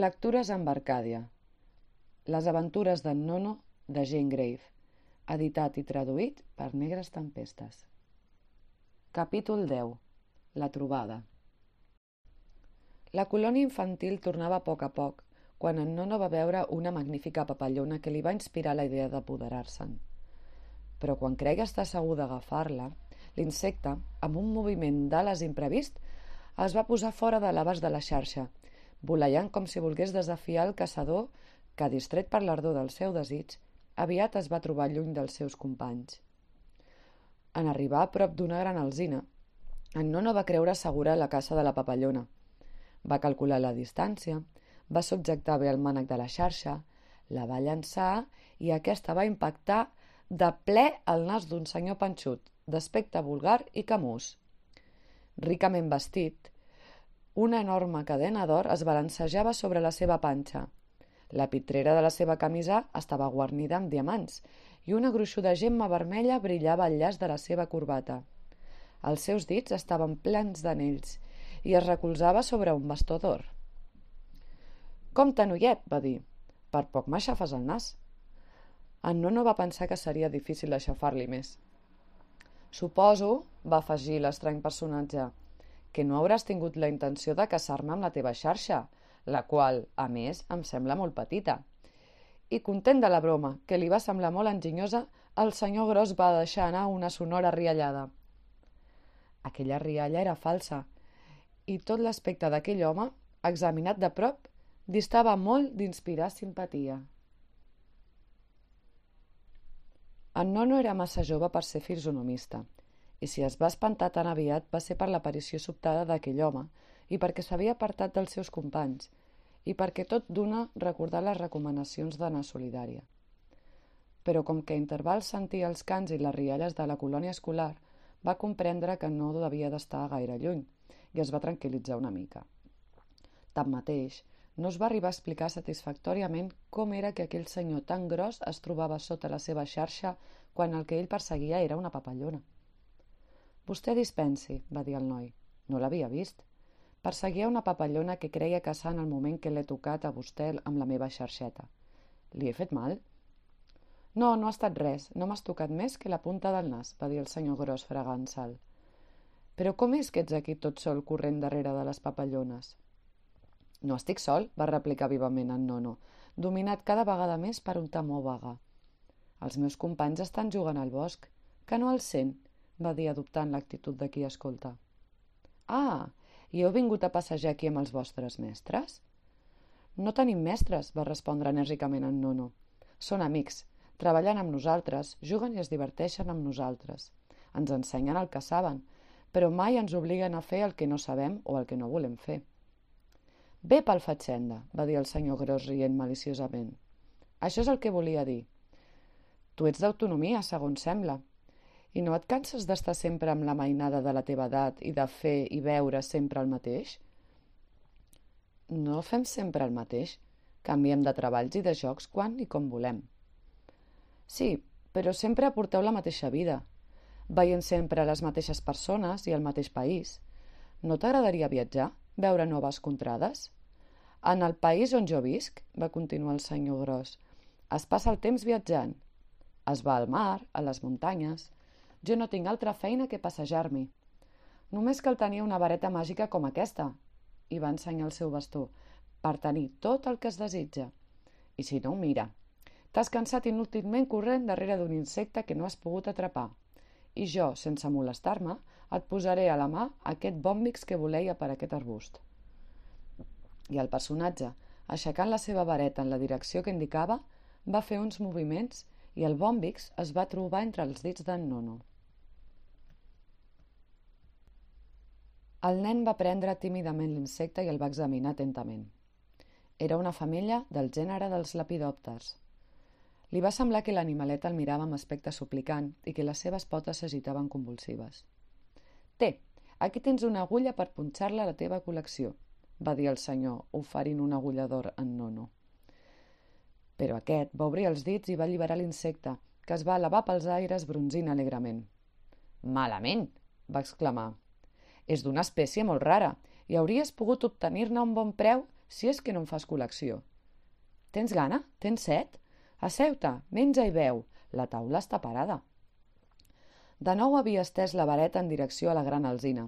Lectures amb Arcàdia. Les aventures d'en Nono de Jane Grave. Editat i traduït per Negres Tempestes. Capítol 10. La trobada. La colònia infantil tornava a poc a poc, quan en Nono va veure una magnífica papallona que li va inspirar la idea d'apoderar-se'n. Però quan creia estar segur d'agafar-la, l'insecte, amb un moviment d'ales imprevist, es va posar fora de l'abast de la xarxa – voleiant com si volgués desafiar el caçador que, distret per l'ardor del seu desig, aviat es va trobar lluny dels seus companys. En arribar a prop d'una gran alzina, en Nono va creure segura la caça de la papallona. Va calcular la distància, va subjectar bé el mànec de la xarxa, la va llançar i aquesta va impactar de ple al nas d'un senyor panxut, d'aspecte vulgar i camús. Ricament vestit, una enorme cadena d'or es balancejava sobre la seva panxa. La pitrera de la seva camisa estava guarnida amb diamants i una gruixuda gemma vermella brillava al llaç de la seva corbata. Els seus dits estaven plens d'anells i es recolzava sobre un bastó d'or. «Compte, noiet», va dir. «Per poc m'aixafes el nas». En Nono va pensar que seria difícil aixafar-li més. «Suposo», va afegir l'estrany personatge, que no hauràs tingut la intenció de casar-me amb la teva xarxa, la qual, a més, em sembla molt petita. I content de la broma, que li va semblar molt enginyosa, el senyor Gros va deixar anar una sonora riallada. Aquella rialla era falsa, i tot l'aspecte d'aquell home, examinat de prop, distava molt d'inspirar simpatia. En Nono era massa jove per ser fisonomista, i si es va espantar tan aviat va ser per l'aparició sobtada d'aquell home i perquè s'havia apartat dels seus companys i perquè tot d'una recordar les recomanacions d'anar solidària. Però com que intervals sentia els cants i les rialles de la colònia escolar, va comprendre que no devia d'estar gaire lluny i es va tranquil·litzar una mica. Tanmateix, no es va arribar a explicar satisfactòriament com era que aquell senyor tan gros es trobava sota la seva xarxa quan el que ell perseguia era una papallona. Vostè dispensi, va dir el noi. No l'havia vist. Perseguia una papallona que creia caçar en el moment que l'he tocat a vostè amb la meva xarxeta. Li he fet mal? No, no ha estat res. No m'has tocat més que la punta del nas, va dir el senyor Gros fregant sal. Però com és que ets aquí tot sol corrent darrere de les papallones? No estic sol, va replicar vivament en Nono, dominat cada vegada més per un temor vaga. Els meus companys estan jugant al bosc, que no els sent, va dir adoptant l'actitud de qui escolta. Ah, i heu vingut a passejar aquí amb els vostres mestres? No tenim mestres, va respondre enèrgicament en Nono. Són amics, treballen amb nosaltres, juguen i es diverteixen amb nosaltres. Ens ensenyen el que saben, però mai ens obliguen a fer el que no sabem o el que no volem fer. Bé pel fatxenda, va dir el senyor Gros rient maliciosament. Això és el que volia dir. Tu ets d'autonomia, segons sembla, i no et canses d'estar sempre amb la mainada de la teva edat i de fer i veure sempre el mateix? No fem sempre el mateix. Canviem de treballs i de jocs quan i com volem. Sí, però sempre aporteu la mateixa vida, veient sempre les mateixes persones i el mateix país. No t'agradaria viatjar, veure noves contrades? En el país on jo visc, va continuar el senyor Gros, es passa el temps viatjant. Es va al mar, a les muntanyes, jo no tinc altra feina que passejar-m'hi. Només cal tenir una vareta màgica com aquesta, i va ensenyar el seu bastó, per tenir tot el que es desitja. I si no, mira, t'has cansat inútilment corrent darrere d'un insecte que no has pogut atrapar. I jo, sense molestar-me, et posaré a la mà aquest bòmbix que voleia per aquest arbust. I el personatge, aixecant la seva vareta en la direcció que indicava, va fer uns moviments i el bòmbix es va trobar entre els dits d'en Nono. El nen va prendre tímidament l'insecte i el va examinar atentament. Era una femella del gènere dels lepidòpters. Li va semblar que l'animalet el mirava amb aspecte suplicant i que les seves potes s'agitaven convulsives. Té, aquí tens una agulla per punxar-la a la teva col·lecció, va dir el senyor, oferint una agulla d'or en nono. Però aquest va obrir els dits i va alliberar l'insecte, que es va elevar pels aires bronzint alegrement. Malament, va exclamar. És d'una espècie molt rara i hauries pogut obtenir-ne un bon preu si és que no en fas col·lecció. Tens gana? Tens set? Asseu-te, menja i beu. La taula està parada. De nou havia estès la vareta en direcció a la gran alzina,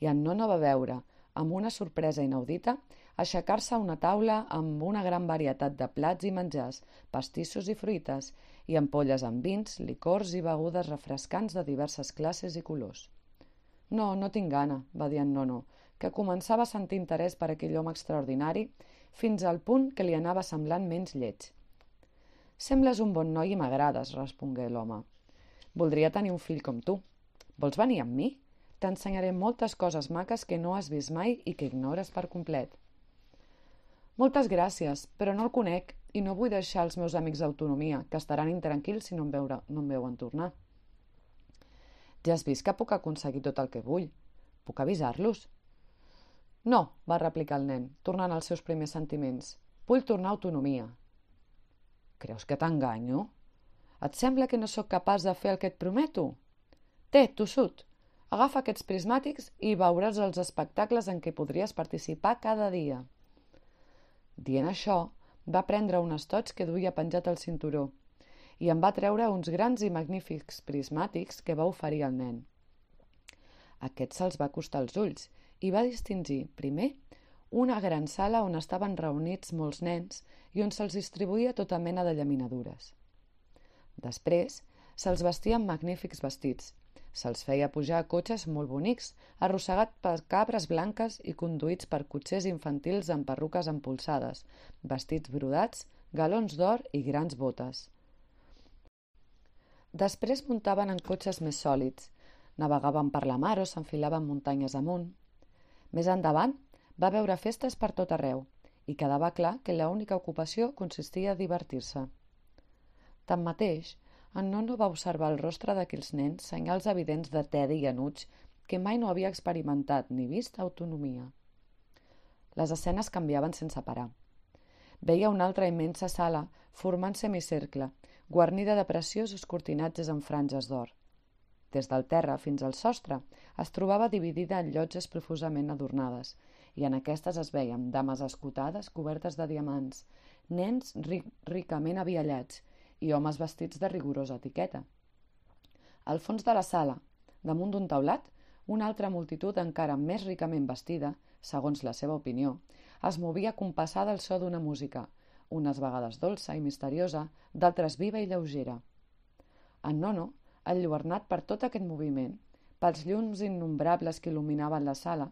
i en Nono va veure, amb una sorpresa inaudita, aixecar-se a una taula amb una gran varietat de plats i menjars, pastissos i fruites, i ampolles amb vins, licors i begudes refrescants de diverses classes i colors. No, no tinc gana, va dir en Nono, que començava a sentir interès per aquell home extraordinari fins al punt que li anava semblant menys lleig. Sembles un bon noi i m'agrades, respongué l'home. Voldria tenir un fill com tu. Vols venir amb mi? T'ensenyaré moltes coses maques que no has vist mai i que ignores per complet. Moltes gràcies, però no el conec i no vull deixar els meus amics d'autonomia, que estaran intranquils si no em, veure, no em veuen tornar. Ja has vist que puc aconseguir tot el que vull. Puc avisar-los? No, va replicar el nen, tornant als seus primers sentiments. Vull tornar a autonomia. Creus que t'enganyo? Et sembla que no sóc capaç de fer el que et prometo? Té, tossut, agafa aquests prismàtics i veuràs els espectacles en què podries participar cada dia. Dient això, va prendre un estoig que duia penjat al cinturó i en va treure uns grans i magnífics prismàtics que va oferir al nen. Aquest se'ls va costar els ulls i va distingir, primer, una gran sala on estaven reunits molts nens i on se'ls distribuïa tota mena de llaminadures. Després, se'ls vestia amb magnífics vestits, Se'ls feia pujar a cotxes molt bonics, arrossegat per cabres blanques i conduïts per cotxers infantils amb perruques empolsades, vestits brodats, galons d'or i grans botes. Després muntaven en cotxes més sòlids, navegaven per la mar o s'enfilaven muntanyes amunt. Més endavant va veure festes per tot arreu i quedava clar que l'única ocupació consistia a divertir-se. Tanmateix, en Nono va observar el rostre d'aquells nens senyals evidents de tedi i enuig que mai no havia experimentat ni vist autonomia. Les escenes canviaven sense parar. Veia una altra immensa sala formant semicercle, guarnida de preciosos cortinatges amb franges d'or. Des del terra fins al sostre es trobava dividida en llotges profusament adornades, i en aquestes es veien dames escotades cobertes de diamants, nens ric ricament aviallats i homes vestits de rigorosa etiqueta. Al fons de la sala, damunt d'un taulat, una altra multitud encara més ricament vestida, segons la seva opinió, es movia compassada al so d'una música, unes vegades dolça i misteriosa, d'altres viva i lleugera. En Nono, enlluernat per tot aquest moviment, pels llums innombrables que il·luminaven la sala,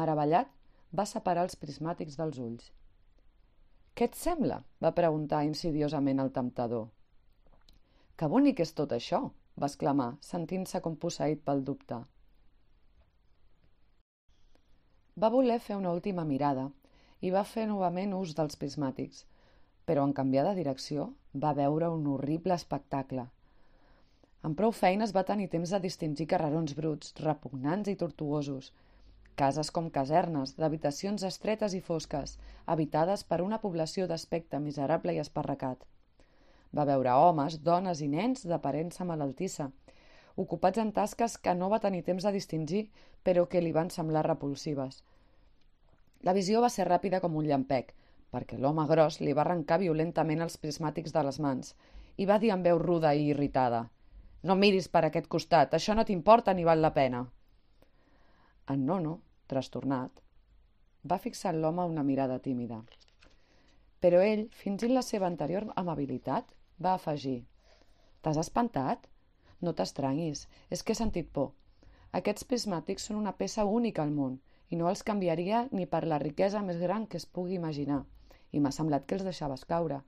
meravellat, va separar els prismàtics dels ulls. «Què et sembla?», va preguntar insidiosament el temptador. Que bonic és tot això! va exclamar, sentint-se com posseït pel dubte. Va voler fer una última mirada i va fer novament ús dels prismàtics, però en canviar de direcció va veure un horrible espectacle. Amb prou feines va tenir temps de distingir carrerons bruts, repugnants i tortuosos, cases com casernes, d'habitacions estretes i fosques, habitades per una població d'aspecte miserable i esparracat. Va veure homes, dones i nens d'aparença malaltissa, ocupats en tasques que no va tenir temps de distingir, però que li van semblar repulsives. La visió va ser ràpida com un llampec, perquè l'home gros li va arrencar violentament els prismàtics de les mans i va dir amb veu ruda i irritada «No miris per aquest costat, això no t'importa ni val la pena». En Nono, trastornat, va fixar en l'home una mirada tímida. Però ell, fingint la seva anterior amabilitat, va afegir. T'has espantat? No t'estranyis, és que he sentit por. Aquests prismàtics són una peça única al món i no els canviaria ni per la riquesa més gran que es pugui imaginar, i m'ha semblat que els deixaves caure.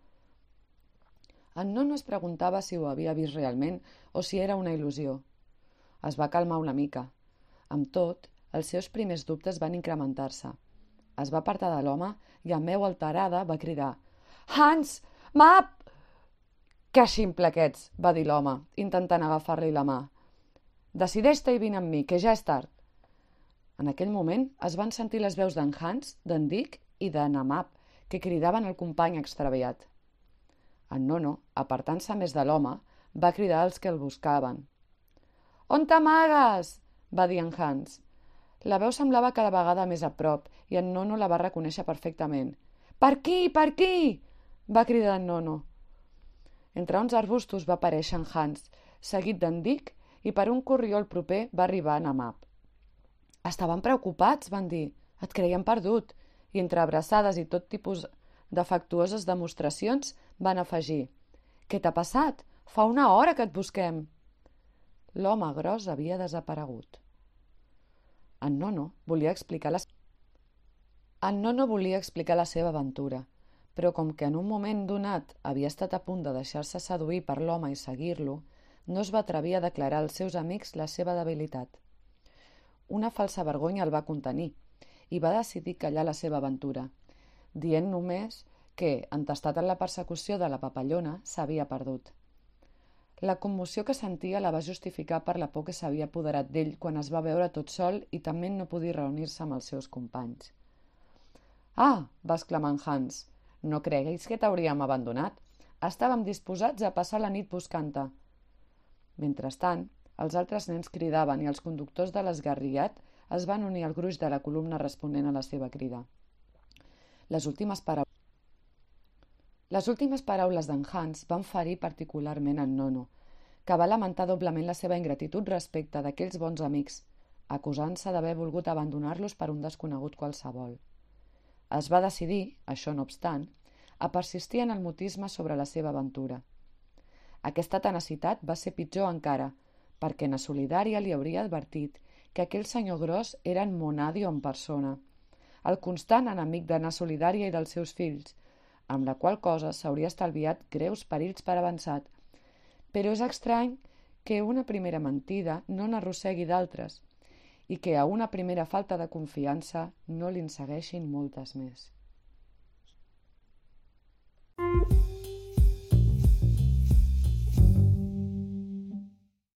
En no es preguntava si ho havia vist realment o si era una il·lusió. Es va calmar una mica. Amb tot, els seus primers dubtes van incrementar-se. Es va apartar de l'home i amb meu alterada va cridar «Hans! Map! Que ximple que ets, va dir l'home, intentant agafar-li la mà. Decideix-te i vine amb mi, que ja és tard. En aquell moment es van sentir les veus d'en Hans, d'en Dick i de Namap, que cridaven el company extraviat. En Nono, apartant-se més de l'home, va cridar als que el buscaven. On t'amagues? va dir en Hans. La veu semblava cada vegada més a prop i en Nono la va reconèixer perfectament. Per aquí, per aquí! va cridar en Nono. Entre uns arbustos va aparèixer en Hans, seguit d'en Dick, i per un corriol proper va arribar en Amap. Estaven preocupats, van dir. Et creien perdut. I entre abraçades i tot tipus d'afectuoses demostracions van afegir. Què t'ha passat? Fa una hora que et busquem. L'home gros havia desaparegut. En Nono volia explicar la... En Nono volia explicar la seva aventura, però com que en un moment donat havia estat a punt de deixar-se seduir per l'home i seguir-lo, no es va atrevir a declarar als seus amics la seva debilitat. Una falsa vergonya el va contenir i va decidir callar la seva aventura, dient només que, entestat en la persecució de la papallona, s'havia perdut. La commoció que sentia la va justificar per la por que s'havia apoderat d'ell quan es va veure tot sol i també no podia reunir-se amb els seus companys. Ah! va exclamar en Hans. No creguis que t'hauríem abandonat. Estàvem disposats a passar la nit buscant-te. Mentrestant, els altres nens cridaven i els conductors de l'esgarriat es van unir al gruix de la columna responent a la seva crida. Les últimes paraules les últimes paraules d'en Hans van ferir particularment en Nono, que va lamentar doblement la seva ingratitud respecte d'aquells bons amics, acusant-se d'haver volgut abandonar-los per un desconegut qualsevol. Es va decidir, això no obstant, a persistir en el mutisme sobre la seva aventura. Aquesta tenacitat va ser pitjor encara, perquè na Solidària li hauria advertit que aquell senyor gros era en Monadio en persona, el constant enemic d'anar solidària i dels seus fills, amb la qual cosa s'hauria estalviat greus perills per avançat. Però és estrany que una primera mentida no n'arrossegui d'altres i que a una primera falta de confiança no li'n segueixin moltes més. Thank you.